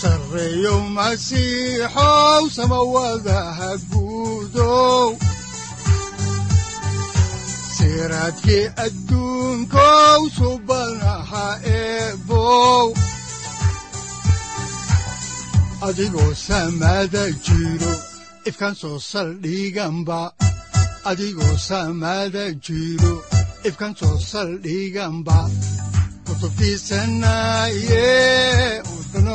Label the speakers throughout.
Speaker 1: sareyow masiixow samawadaha guudow siraadkii adduunkow subanaha jiro ifkan soo saldhiganba kutubtiisanaye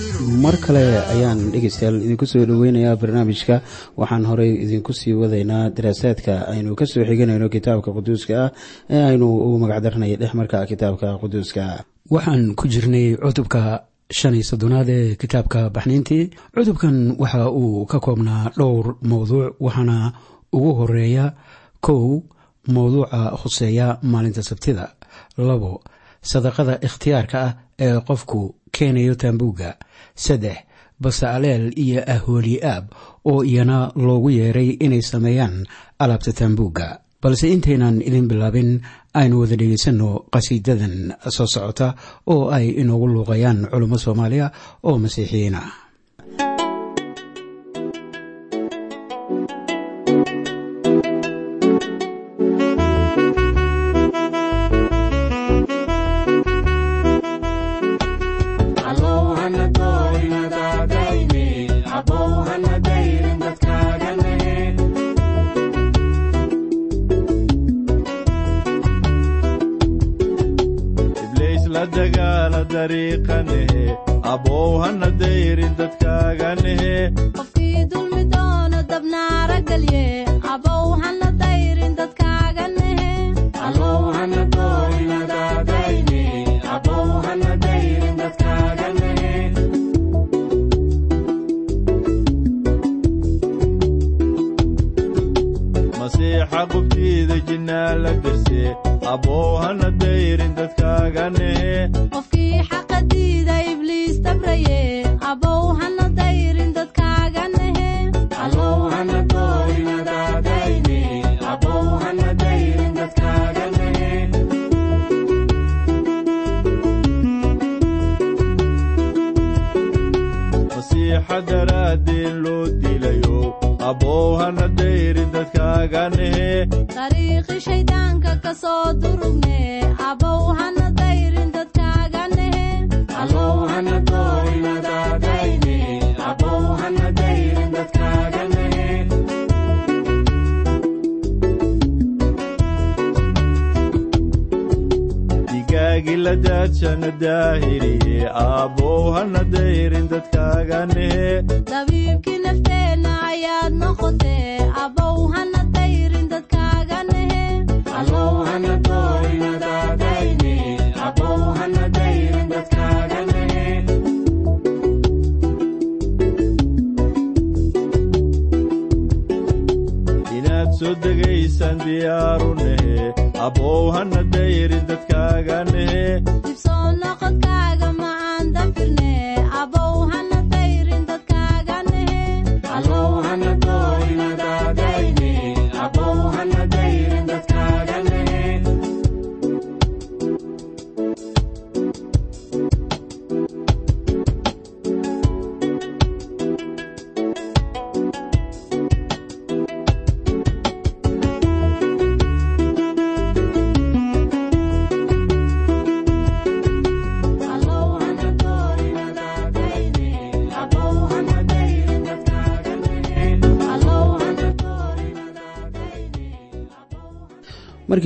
Speaker 2: mar kale ayaan dhegeystayaal idinku soo dhoweynayaa barnaamijka. Waxaan horey idinku sii wadaynaa daraasaadka aynu ka soo xiganayno kitaabka quduuska ah ee aynu ugu magacdaranay dhexmarka kitaabka quduuska. Waxaan ku jirnay cutubka shan iyo soddonaad ee kitaabka baxniintii cutubkan waxa uu ka koobnaa dhowr mowduuc waxaana ugu horreeya kow mowduuca hoseeya maalinta sabtida. Labo sadaqada ikhtiyaarka ah ee qofku keenayo taambuugga. Saddex basaaleel iyo ahwali aab oo iyana loogu yeeray inay sameeyaan alaabta taambuugga. Balse intaynan idin bilaabin aynu wada dhegaysanno qhasiidadan soo socota oo ay inoogu luuqayaan culummo soomaaliya oo masiixiyiin ah
Speaker 3: qubtiida jinnaa la derse abow hana dayrin dadkaaga
Speaker 4: dariiqi shayddaanka ka soo durugne abow hana dayrin dadkaaga nehe
Speaker 3: digaagi la daadshana daahiriye abow hana dayrin dadkaaga degaysaan diyaaru nehe abow hana dayrin dadkaaga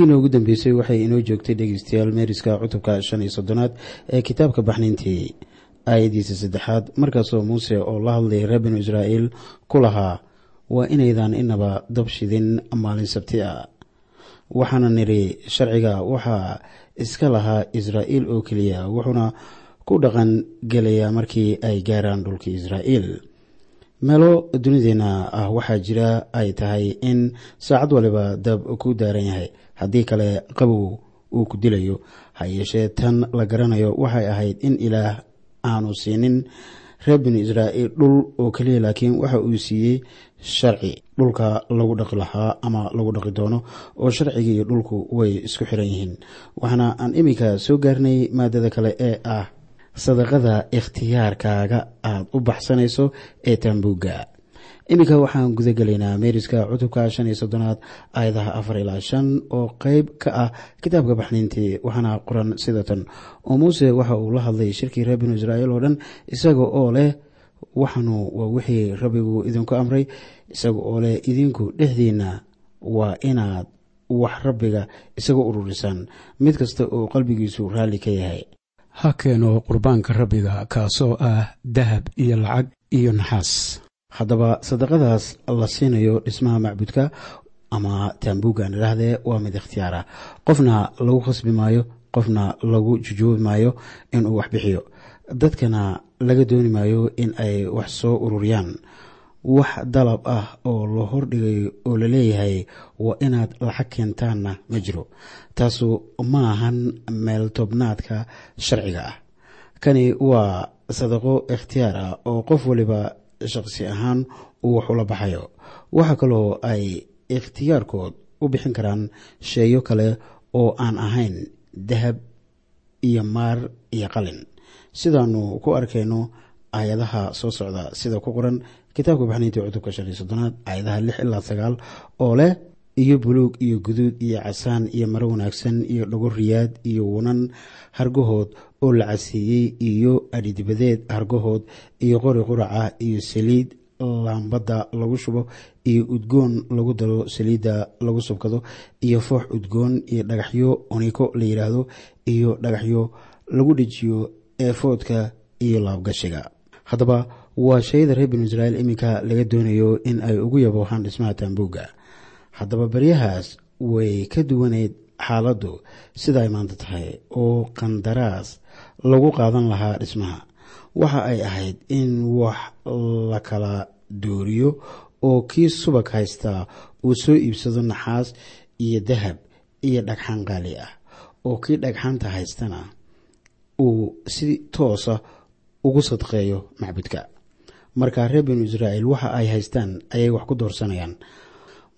Speaker 2: markii inoogu dambeysay waxay inoo joogtay dhegeystayaal meeriska cutubka shan iyo soddonaad ee kitaabka baxniintii aayaddiisa saddexaad. Markaasoo muuse oo la hadlayay reer binu israa'iil ku lahaa waa inaydan inaba dab shidin maalin sabti ah. Waxaana nidhi sharciga waxaa iska lahaa israa'iil oo keliya wuxuuna ku dhaqan gelayaa markii ay gaaraan dhulka israa'iil meelo dunideenna ah waxaa jira ay tahay in saacad waliba dab ku daaran yahay. Haddii kale qabow uu ku dilayo. Ha yeeshee tan la garanayo waxay ahayd in ilaah aanu siinin reer binu israa'iil dhul oo keliya laakiin waxa uu siiyey sharci. Dhulka lagu dhaqi lahaa ama lagu dhaqi doono oo sharciga iyo dhulku way isku xiran yihiin. Waxaana aan iminka soo gaarnay maadada kale ee ah sadaqada ikhtiyaarkaaga aada u baxsanayso ee taambuugga. Iminka waxaan guda gelaynaa meeriska cutubka shan iyo soddonaad aayadaha afar ilaa shan oo qeyb ka ah kitaabka baxniintii waxaana qoran sidatan oo muuse waxa uu la hadlay shirkii reer binu israa'iil oo dhan isaga oo leh waxanu waa wixii rabbigu idinku amray isaga oo leh idinku dhexdiinna waa inaad wax rabbiga isaga ururisaan mid kasta oo qalbigiisu raalli ka yahay
Speaker 5: ha keeno qurbaanka rabbiga kaasoo ah dahab iyo lacag iyo naxaas.
Speaker 2: Haddaba sadaqadaas la siinayo dhismaha macbudka ama taambuuggan idhaahdee waa mid ikhtiyaara qofna lagu khasbi maayo qofna lagu jujuubi maayo inuu wax bixiyo. Dadkana laga dooni maayo in ay wax soo ururiyaan wax dalab ah oo la hordhigay oo la leeyahay waa inaad lacag keentaanna ma jiro. Taasu ma ahan meel tobnaadka sharciga ah. Kani waa sadaqo ikhtiyaar ah oo qof waliba shaqsi ahaan uu wax ula baxayo. Waxaa kaloo ay ikhtiyaarkood u bixin karaan sheeyo kale oo aan ahayn dahab iyo maar iyo qalin. Sidaanu ku arkayno aayadaha soo socda sida ku qoran kitaabka baxniintii cutubka shan iyo soddonaad aayadaha lix ilaa sagaal oo leh iyo buluug iyo guduud iyo casaan iyo maro wanaagsan iyo dhago riyaad iyo wanan hargahood oo la caseeyey iyo adhidibadeed hargahood iyo qori quraca iyo saliid laambadda lagu shubo iyo udgoon lagu daro saliidda lagu subkado iyo foox udgoon iyo dhagaxyo oniko la yidhaahdo iyo dhagaxyo lagu dhejiyo eefoodka iyo laabgashiga. Haddaba waa shayada reer binu israa'iil iminka laga doonayo in ay ugu yaboohaan dhismaha taambuugga haddaba baryahaas way ka duwaneyd xaaladdu sida ay maanta tahay oo qandaraas lagu qaadan lahaa dhismaha waxa ay ahayd in wax la kala dooriyo oo kii subag haystaa uu soo iibsado naxaas iyo dahab iyo dhagxaan qaali ah oo kii dhagxaanta haystana uu si toosa ugu sadqeeyo macbudka marka reer binu israa'iil waxa ay haystaan ayay wax ku doorsanayaan.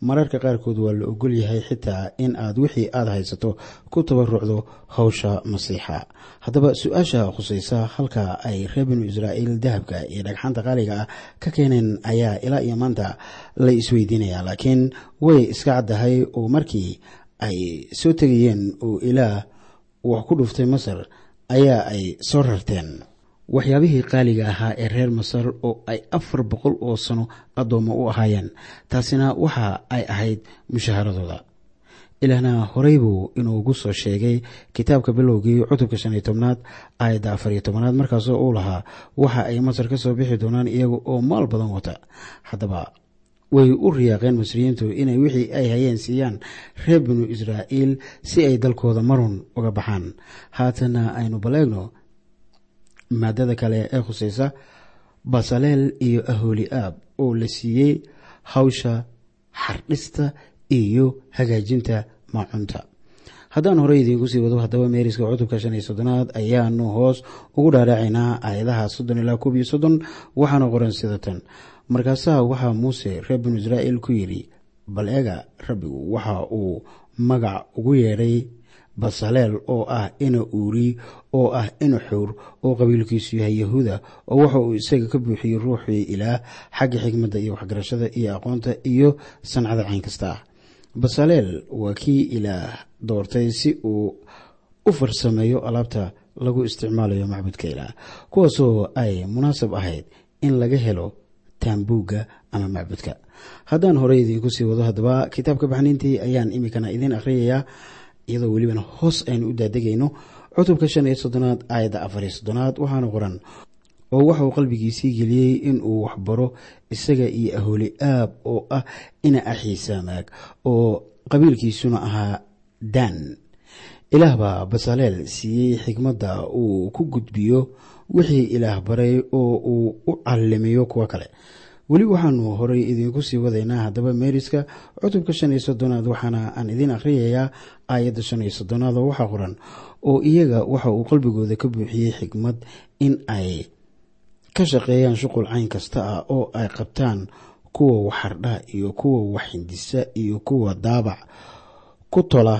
Speaker 2: Mararka qaarkood waa la ogol yahay xitaa in aad wixii aad haysato ku tabarucdo howsha masiixa. Haddaba su'aasha khusaysa halka ay reer binu israa'iil dahabka iyo dhagxaanta qaaliga ah ka keeneen ayaa ilaa iyo maanta la isweydiinaya laakiin way iska caddahay oo markii ay soo tegayeen oo ilaah wax ku dhuftay masar ayaa ay soo rarteen waxyaabihii qaaliga ahaa ee reer masar oo ay afar boqol oo sano addoommo u ahaayeen. Taasina waxa ay ahayd mushaaharadooda. Ilaahna horey buu inuugu soo sheegay kitaabka bilowgii cutubka shan iyo tobnaad aayadda afar iyo tobnaad markaasoo uu lahaa waxa ay masar ka soo bixi doonaan iyaga oo maal badan wata. Haddaba way u riyaaqeen masriyiintu inay wixii ay hayeen siiyaan reer binu israa'iil si ay dalkooda marun uga baxaan. Haatana aynu baleegno maadada kale ee khusaysa basaleel iyo ahooli aab oo la siiyey hawsha xardhista iyo hagaajinta maacunta haddaan horey idiinku sii wado haddaba meeriska cutubka shan iyo soddonaad ayaanu hoos ugu dhaadhacaynaa aayadaha soddon ilaa koob iyo soddon waxaana qoran sida tan. Markaasaa waxaa muuse reer binu israa'iil ku yidhi bal ega rabbigu waxa uu magac ugu yeedhay basaleel oo ah ina uuri oo ah ina xuur oo qabiilkiisu yahay yahuuda oo waxa uu isaga ka buuxiyey ruuxii ilaah xagga xikmadda iyo waxgarashada iyo aqoonta iyo sancada cayn kasta. Ah basaleel waa kii ilaah doortay si uu u farsameeyo alaabta lagu isticmaalayo macbudka ilaah kuwaasoo ay munaasab ahayd in laga helo taambuugga ama macbudka. Haddaan horey idiinku sii wado haddaba kitaabka baxniintii ayaan iminkana idiin akhriyayaa iyadoo welibana hoos aynu u daadegayno cutubka shan iyo soddonaad aayadda afar iyo soddonaad waxaana qoran oo waxauu qalbigiisii geliyey inuu waxbaro isaga iyo ahooli aab oo ah ina axiisaamaag oo qabiilkiisuna ahaa daan ilaah baa basaleel siiyey xikmadda uu ku gudbiyo wixii ilaah baray oo uu u callimiyo kuwo kale weli waxaanu horay idiinku sii wadaynaa haddaba meeriska cutubka shan iyo soddonaad waxaana aan idiin akhriyayaa aayadda shan iyo soddonaad oo waxaa qoran oo iyaga waxa uu qalbigooda ka buuxiyey xikmad in ay ka shaqeeyaan shuqul cayn kasta ah oo ay qabtaan kuwa waxardha iyo kuwa waxhindisa iyo kuwa daabac ku tola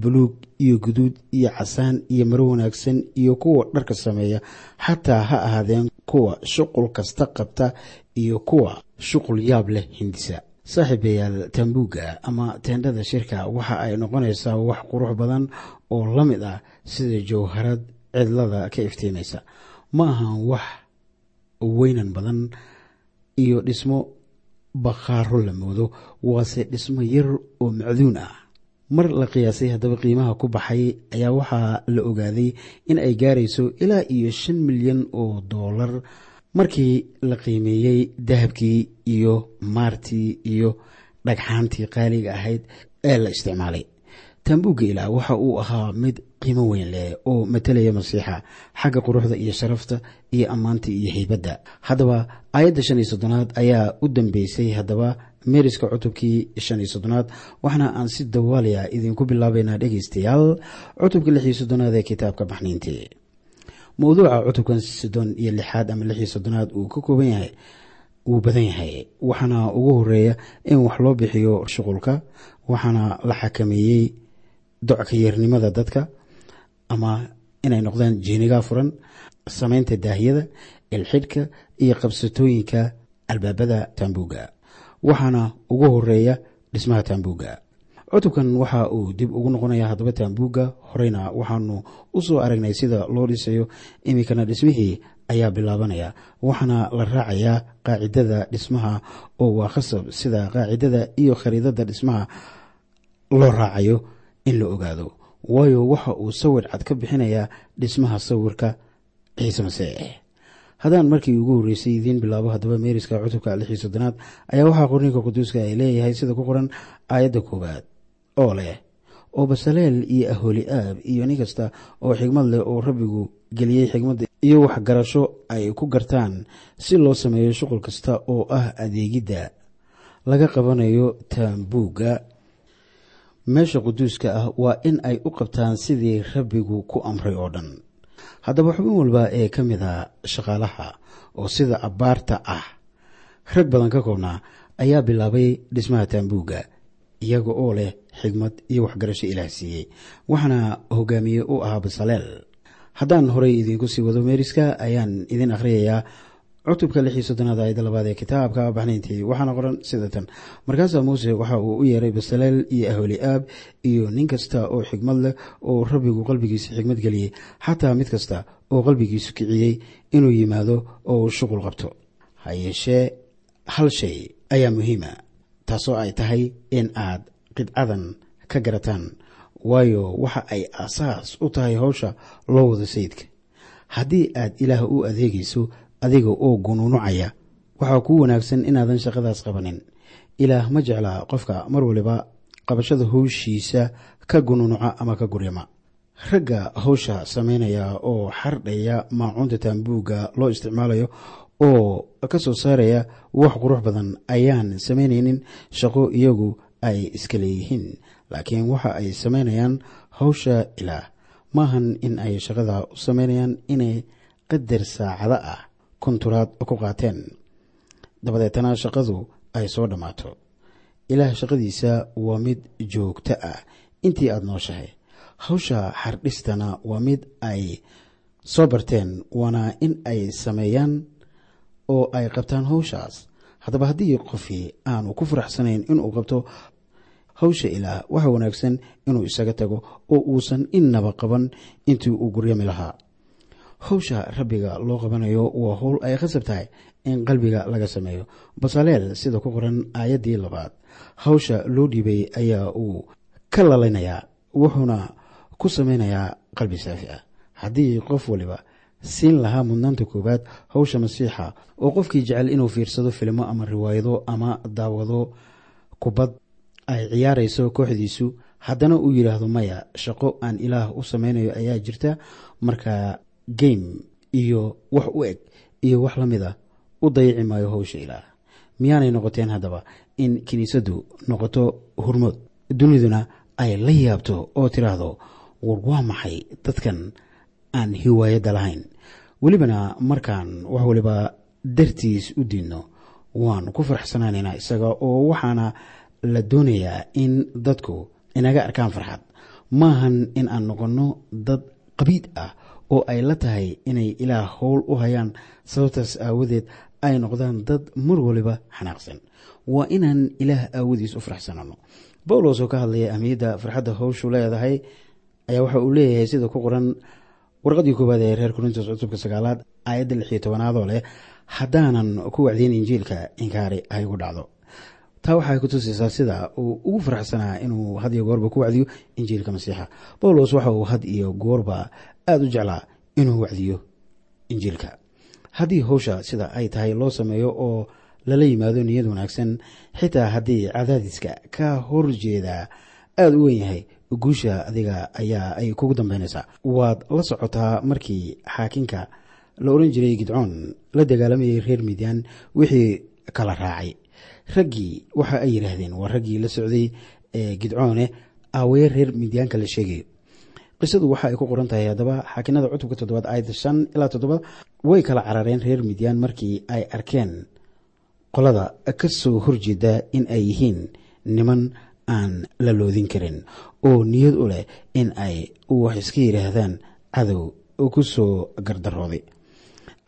Speaker 2: buluug iyo guduud iyo casaan iyo maro wanaagsan iyo kuwa dharka sameeya xataa ha ahaadeen kuwa shuqul kasta qabta iyo kuwa shuqul yaab leh hindisa saaxiibayaal tambuugga ama teendhada shirka waxa ay noqonaysaa wax qurux badan oo la mid ah sida jawharad cidlada ka iftiimaysa. Ma ahan wax weynan badan iyo dhismo bakhaaro la moodo waase dhismo yar oo macduun ah. Mar la qiyaasay haddaba qiimaha ku baxay ayaa waxaa la ogaaday in ay gaarayso ilaa iyo shan milyan oo doolar markii la qiimeeyey dahabkii iyo maartii iyo dhagxaantii qaaliga ahayd ee la isticmaalay. Taambuugga ilaah waxa uu ahaa mid qiimo weyn leh oo matalaya masiixa xagga quruxda iyo sharafta iyo ammaanta iyo haybadda haddaba aayadda shan iyo soddonaad ayaa u dambeysay haddaba meeriska cutubkii shan iyo soddonaad waxaana aan si dawaaliya idinku bilaabaynaa dhegaystayaal cutubka lix iyo soddonaad ee kitaabka baxniintii mowduuca cutubkan soddon iyo lixaad ama lix iyo soddonaad uu ka kooban yahay wuu badan yahay. Waxaana ugu horreeya in wax loo bixiyo shuqulka waxaana la xakameeyey docka yeernimada dadka ama inay noqdaan jiinigaa furan samaynta daahyada ilxidhka iyo qabsatooyinka albaabada taambuugga waxaana ugu horreeya dhismaha taambuugga cutubkan waxa uu dib ugu noqonaya haddaba taambuugga horeyna waxaanu u soo aragnay sida loo dhisayo iminkana dhismihii ayaa bilaabanaya waxaana la raacayaa qaacidada dhismaha oo waa khasab sida qaacidada iyo khariidada dhismaha loo raacayo in la ogaado. Waayo waxa uu sawir cad ka bixinayaa dhismaha sawirka ciise masiix haddaan markii ugu horreysay idiin bilaabo haddaba meeriska cutubka lix soddonaad ayaa waxaa qorninka quduuska ay leeyahay sida ku qoran aayadda koowaad oo leh oo basaleel iyo ahooli aab iyo nin kasta oo xigmad leh oo rabbigu geliyey xigmadda iyo waxgarasho ay ku gartaan si loo sameeyo shuqul kasta oo ah adeegidda laga qabanayo taambuugga. Meesha quduuska ah waa in ay u qabtaan sidii rabbigu ku amray oo dhan. Haddaba xubin walba ee ka mid a shaqaalaha oo sida abbaarta ah rag badan ka koobnaa ayaa bilaabay dhismaha taambuugga iyaga oo leh xigmad iyo waxgarasho ilaah siiyey waxaana hogaamiye u ahaa basaleel haddaan horey idiinku sii wado meeriska ayaan idin akhriyayaa cutubka lix iyo soddonaad aayadda labaad ee kitaabka baxnayntii. Waxaana qoran sida tan markaasaa muuse waxa uu u yeeray basaleel iyo aholi aab iyo nin kasta oo xigmad leh oo rabbigu qalbigiisa xigmad geliyey xataa mid kasta oo qalbigiisu kiciyey inuu yimaado oo uu shuqul qabto. Ha yeeshee hal shay ayaa muhiima taasoo ay tahay in aad qidcadan ka garataan. Waayo waxa ay asaas u tahay howsha loo wado sayidka haddii aad ilaah u adeegayso adiga oo gunuunucaya waxaa kuu wanaagsan inaadan shaqadaas qabanin. Ilaah ma jeclaa qofka mar waliba qabashada howshiisa ka gunuunuca ama ka guryama. Ragga howsha samaynaya oo xardhaya maacuunta taambuugga loo isticmaalayo oo ka soo saaraya wax qurux badan ayaan samaynaynin shaqo iyagu ay iska leeyihiin. Laakiin waxa ay samaynayaan howsha ilaah. Maahan in ay shaqada u samaynayaan inay qadar saacado ah konturaad ku qaateen. Dabadeetana shaqadu ay soo dhammaato. Ilaah shaqadiisa waa mid joogto ah. Intii aada nooshahay hawsha xardhistana waa mid ay soo barteen waana in ay sameeyaan oo ay qabtaan hawshaas. Haddaba haddii qofii aanu ku faraxsanayn inuu qabto hawsha ilaah waxa wanaagsan inuu isaga tago oo uusan innaba qaban intii uu guryami lahaa. Howsha rabbiga loo qabanayo waa howl ay khasab tahay in qalbiga laga sameeyo. Basaleel sida ku qoran aayaddii labaad hawsha loo dhiibay ayaa uu ka lalinayaa wuxuuna ku sameynayaa qalbi saafi ah. Haddii qof waliba siin lahaa mudnaanta koowaad hawsha masiixa oo qofkii jecel inuu fiirsado filmo ama riwaayado ama daawado kubad ay ciyaarayso kooxdiisu haddana uu yidhaahdo maya shaqo aan ilaah u sameynayo ayaa jirta marka game iyo wax u eg iyo wax la mid a u dayici maayo howsha ilaah. Miyaanay noqoteen haddaba in kiniisaddu noqoto hurmood duniduna ay la yaabto oo tiraahdo war waa maxay dadkan aan hiwaayadda lahayn. Welibana markaan wax waliba dartiis u diidno waan ku faraxsanaanaynaa isaga oo waxaana la doonayaa in dadku inaga arkaan farxad. Maahan in aan noqonno dad qabiid ah oo ay la tahay inay ilaah howl u hayaan sababtaas aawadeed ay noqdaan dad mar waliba xanaaqsan. Waa inaan ilaah aawadiis u faraxsanano bawlos oo ka hadlaya ahmiyadda farxadda howshu leedahay ayaa waxa uu leeyahay sida ku qoran warqadii koowaad ee reer korintos cutubka sagaalaad aayadda lix iyo tobanaadoo leh haddaanan ku wacdiin injiilka inkaari igu dhacdo. Taa waxay ku tusaysaa sida uu ugu faraxsanaa inuu had iyo goorba ku wacdiyo injiilka masiixa. Bawlos waxa uu had iyo goorba aada u jeclaa inuu wacdiyo injiilka. Haddii howsha sida ay tahay loo sameeyo oo lala yimaado niyad wanaagsan xitaa haddii cadaadiska ka horjeedaa aada u wen yahay guusha adiga ayaa ay kugu dambeynaysaa waad la socotaa markii xaakinka la oran jiray gidcoon la dagaalamayay reer midyaan wixii kala raacay. Raggii waxa ay yidhaahdeen waa raggii la socday ee gidcoone aawaye reer midyaanka la sheegayo qisadu waxa ay ku qoran tahay haddaba xaakinada cutubka toddobaad aayadda shan ilaa toddoba way kala carareen reer midyaan markii ay arkeen qolada ka soo horjeeda in ay yihiin niman aan la loodin karin oo niyad u leh in ay wax iska yidhaahdaan cadow ku soo gardarooday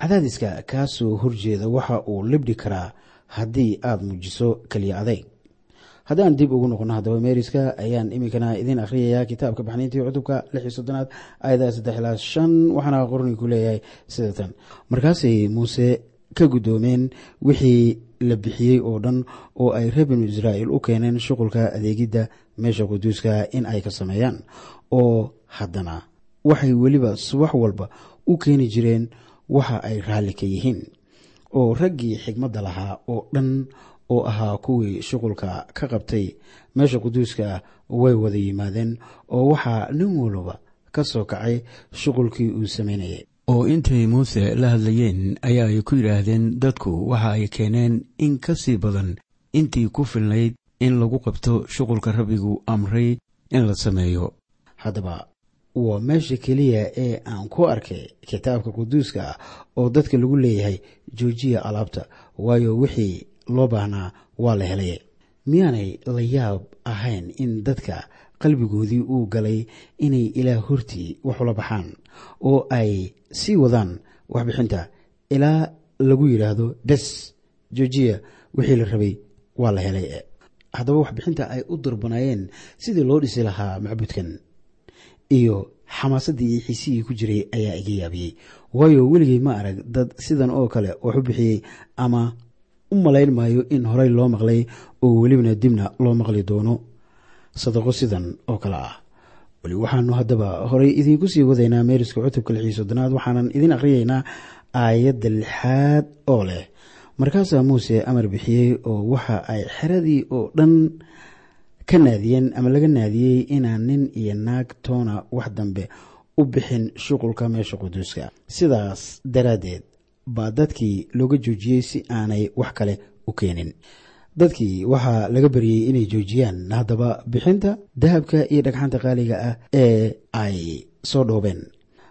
Speaker 2: cadaadiska kaa soo horjeeda waxa uu libdhi karaa haddii aada muujiso keliya adeyg haddaan dib ugu noqono haddaba meeriska ayaan iminkana idiin akhriyayaa kitaabka baxniintii cutubka lix iyo soddonaad aayadaha saddex ilaa shan waxaana qornigu leeyahay sida tan. Markaasay muuse ka guddoomeen wixii la bixiyey oo dhan oo ay reer binu israa'iil u keeneen shuqulka adeegidda meesha quduuska in ay ka sameeyaan oo haddana waxay weliba subax walba u keeni jireen waxa ay raalli ka yihiin oo raggii xigmadda lahaa oo dhan oo ahaa kuwii shuqulka ka qabtay meesha quduuska way wada yimaadeen oo waxaa nin walba ka soo kacay shuqulkii uu samaynayay
Speaker 5: oo intay muuse la hadlayeen ayaa ay ku yidhaahdeen dadku waxa ay keeneen in ka sii badan intii ku filnayd in lagu qabto shuqulka rabbigu amray in la sameeyo.
Speaker 2: Haddaba waa meesha keliya ee aan ku arkay kitaabka quduuska ah oo dadka lagu leeyahay joojiya alaabta waayo wixii loo baahnaa waa la helay. Miyaanay la yaab ahayn in dadka qalbigoodii uu galay inay ilaah hortii wax ula baxaan oo ay sii wadaan waxbixinta ilaa lagu yidhaahdo bes joojiya wixii la rabay waa la helay. Haddaba waxbixinta ay u durbanaayeen sidii loo dhisi lahaa macbudkan iyo xamaasaddii iyo xiisihii ku jiray ayaa iga yaabiyey. Waayo weligay ma arag dad sidan oo kale wax u bixiyey ama u malayn maayo in horey loo maqlay oo welibana dibna loo maqli doono. Sadaqo sidan oo kale ah weli waxaanu haddaba horey idiinku sii wadaynaa meeriska cutubka lix iyo soddonaad waxaanan idin akhriyaynaa aayadda lixaad oo leh. Markaasaa muuse amar bixiyey oo waxa ay xeradii oo dhan ka naadiyeen ama laga naadiyey inaan nin iyo naag toona wax dambe u bixin shuqulka meesha quduuska. Sidaas daraaddeed baa dadkii looga joojiyey si aanay wax kale u keenin dadkii waxaa laga baryey inay joojiyaan haddaba bixinta dahabka iyo dhagxanta qaaliga ah ee ay soo dhoobeen.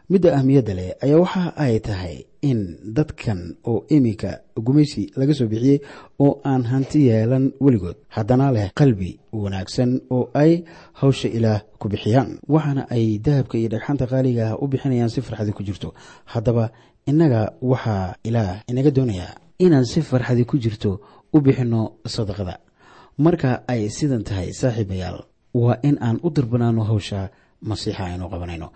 Speaker 2: Midda ahmiyadda leh ayaa waxa ay tahay in dadkan oo iminka gumaysi laga soo bixiyey oo aan hanti yeelan weligood haddana leh qalbi wanaagsan oo ay hawsha ilaah ku bixiyaan. Waxaana ay dahabka iyo dhagxanta qaaliga ah u bixinayaan si farxadi ku jirto. Haddaba innaga waxaa ilaah inaga doonayaa inaan si farxadi ku jirto u bixinno sadaqada. Marka ay sidan tahay saaxiibayaal waa in aan u darbanaano hawsha masiixa aynu qabanayno.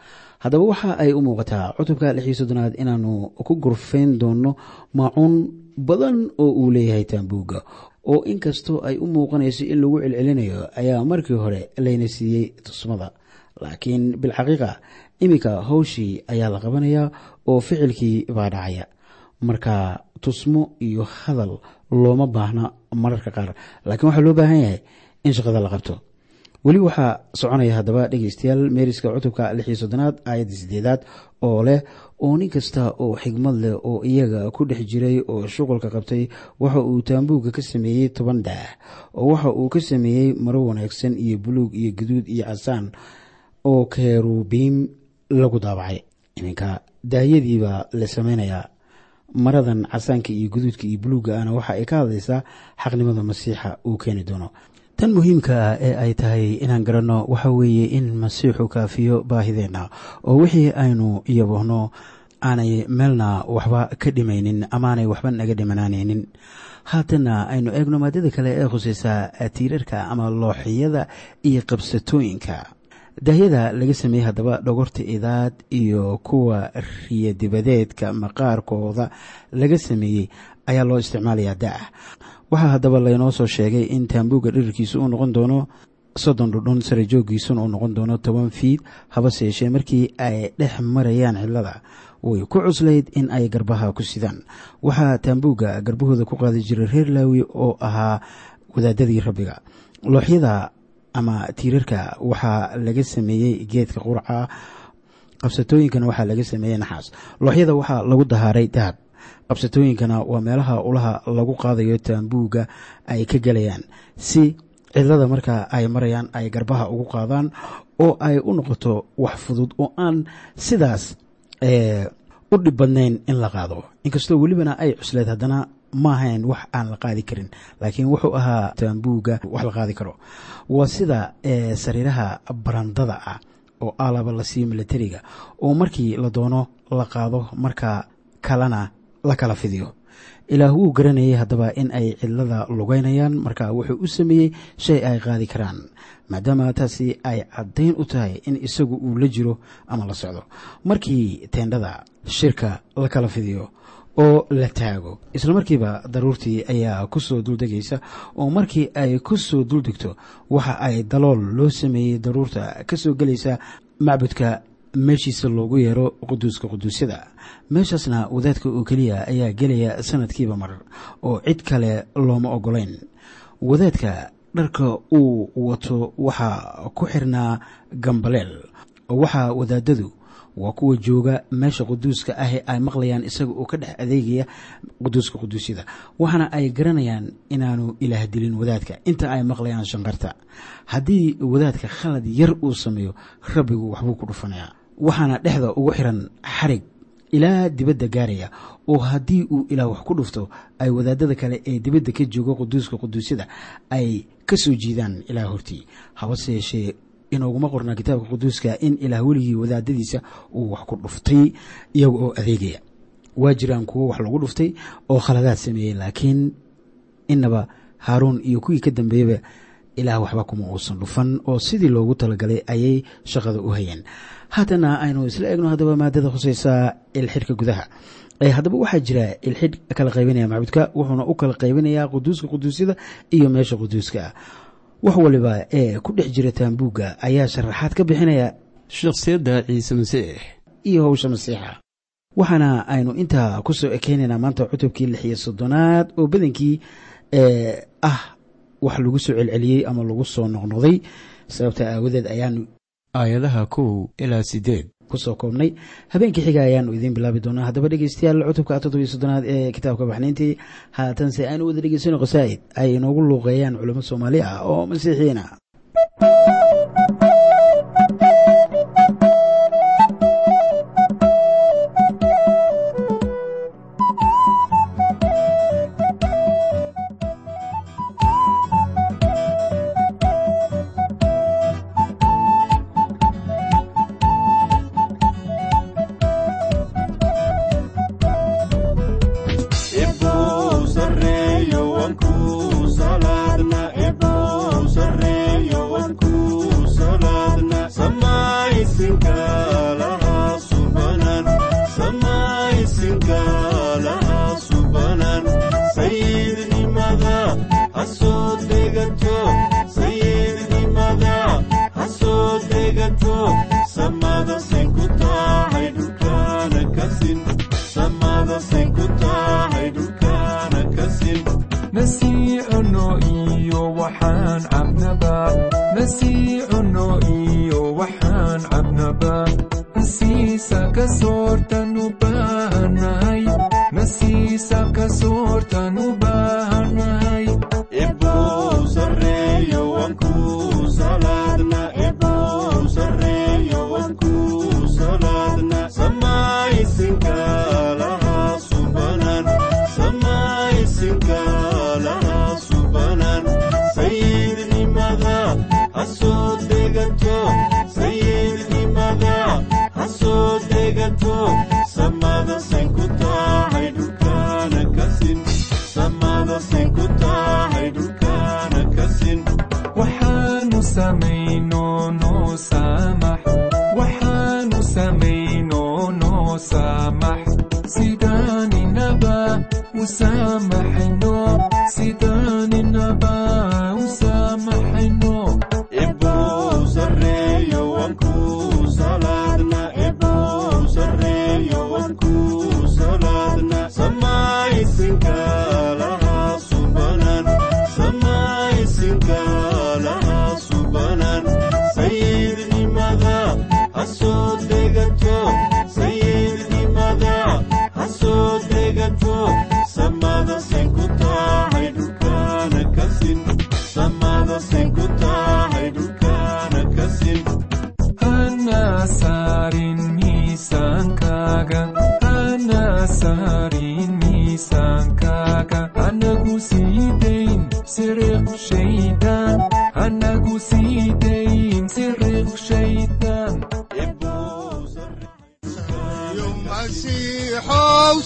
Speaker 2: Haddaba waxa ay u muuqataa cutubka lixii soddonaad inaanu ku gurfayn doono maacuun badan oo uu leeyahay taambuugga oo inkastoo ay u muuqanayso in lagu celcelinayo ayaa markii hore layna siiyey tusmada. Laakiin bilxaqiiqa iminka hawshii ayaa la qabanayaa oo ficilkii baa dhacaya. Marka tusmo iyo hadal looma baahna mararka qaar. Laakiin waxaa loo baahan yahay in shaqada la qabto. Weli waxaa soconaya haddaba dhegeystayaal meeriska cutubka lixii soddonaad aayadda sideedaad oo leh oo nin kasta oo xigmad leh oo iyaga ku dhex jiray oo shuqulka qabtay waxa uu taambuugga ka sameeyey toban daah oo waxa uu ka sameeyey maro wanaagsan iyo buluug iyo guduud iyo casaan oo kerubiim lagu daabacay. Iminka daahyadiibaa la samaynayaa maradan casaanka iyo guduudka iyo buluugga ahna waxa ay ka hadlaysaa xaqnimada masiixa uu keeni doono. Tan muhiimka ah ee ay tahay inaan garanno waxa weeye in masiixu kaafiyo baahideenna oo wixii aynu yabohno aanay meelna waxba ka dhimaynin amaanay waxba naga dhimanaanaynin haatanna aynu eegno maadada kale ee khuseysa tiirarka ama looxiyada iyo qabsatooyinka daahyada laga sameeyey haddaba dhogorta idaad iyo kuwa riyadibadeedka maqaarkooda laga sameeyey ayaa loo isticmaalayaa daah waxaa haddaba laynoo soo sheegay in taambuugga dhirirkiisu uu noqon doono soddon dhudhun sare jooggiisuna uu noqon doono toban fiid habase yeeshee markii ay dhex marayaan cidlada way ku cuslayd in ay garbaha ku sidaan. Waxaa taambuugga garbahooda ku qaadi jiray reer laawi oo ahaa wadaadadii rabbiga. Looxyada ama tiirarka waxaa laga sameeyey geedka qurca qabsatooyinkana waxaa laga sameeyey naxaas. Looxyada waxaa lagu dahaaray dahab qabsatooyinkana waa meelaha ulaha lagu qaadayo taambuugga ay ka gelayaan si cidlada markaa ay marayaan ay garbaha ugu qaadaan oo ay u noqoto wax fudud oo aan sidaas u dhib badnayn in la qaado. Inkastoo welibana ay cusleed haddana maahayn wax aan la qaadi karin. Laakiin wuxuu ahaa taambuugga wax la qaadi karo. Waa sida sariiraha barandada ah oo alaba la siiyo milatariga oo markii la doono la qaado marka kalena la kala fidiyo. Ilaah wuu garanayay haddaba in ay cidlada lugeynayaan marka wuxuu u sameeyey shay ay qaadi karaan maadaama taasi ay caddayn u tahay in isagu uu la jiro ama la socdo. Markii teendhada shirka la kala fidiyo oo la taago. Isla markiiba daruurtii ayaa ku soo duldegaysa oo markii ay ku soo duldegto waxa ay dalool loo sameeyey daruurta ka soo gelaysa macbudka meeshiisa loogu yeero quduuska quduusyada. Meeshaasna wadaadka oo keliya ayaa gelaya sanadkiiba mar oo cid kale looma ogolayn wadaadka dharka uu wato waxaa ku xirnaa gambaleel. Oo waxaa wadaadadu waa kuwa jooga meesha quduuska ah ay maqlayaan isaga oo ka dhex adeegaya quduuska quduusyada. Waxaana ay garanayaan inaanu ilaah dilin wadaadka. Inta ay maqlayaan shanqarta. Haddii wadaadka khalad yar uu sameeyo rabbigu waxbuu ku dhufanayaa. Waxaana dhexda ugu xiran xarig ilaa dibadda gaaraya oo haddii uu ilaah wax ku dhufto ay wadaadada kale ee dibadda ka jooga quduuska quduusyada ay ka soo jiidaan ilaah hortii. Habase yeeshee inooguma qornaa kitaabka quduuska in ilaah weligii wadaadadiisa uu wax ku dhuftay iyaga oo adeegaya. Waa jiraan kuwo wax lagu dhuftay oo khaladaad sameeyey laakiin inaba haaruun iyo kuwii ka dambeeyaba ilaah waxba kuma uusan dhufan oo sidii loogu talagalay ayay shaqada u hayeen. Haatana aynu isla eegno haddaba maadada khuseysa ilxidhka gudaha. Haddaba waxaa jira ilxidh kala qaybinaya macbudka wuxuuna u kala qaybinayaa quduuska quduusyada iyo meesha quduuska ah wax waliba ee ku dhex jira taambuugga ayaa sharaxaad ka bixinaya
Speaker 5: shakhsiyadda ciise masiix.
Speaker 2: iyo howsha masiixa. Waxaana aynu intaa ku soo ekeynaynaa maanta cutubkii lix iyo soddonaad oo badankii ah wax lagu soo celceliyey ama lagu soo noqnoqday. Sababta aawadeed ayaanu
Speaker 5: aayadaha kow ilaa siddeed
Speaker 2: ku soo koobnay. Habeenkii xiga ayaanu idiin bilaabi doonaa. Haddaba dhegeystayaal cutubka toddobiyo soddonaad ee kitaabka baxnayntii haatanse aynu wada dhegeysano qasaa'id ay inoogu luuqeeyaan culamo soomaali ah oo masiixiyiina
Speaker 3: Sarreeyo sin
Speaker 6: nasiicuno iyo waxaan cabnaba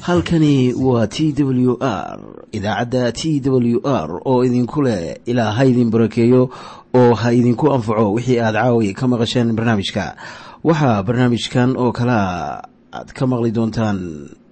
Speaker 2: halkani waa t w r idaacadda t w r oo idinku leh ilaa ha idin barakeeyo oo ha idinku anfaco wixii aad caawi ka maqasheen barnaamijka. Waxaa barnaamijkan oo kalea aad ka maqli doontaan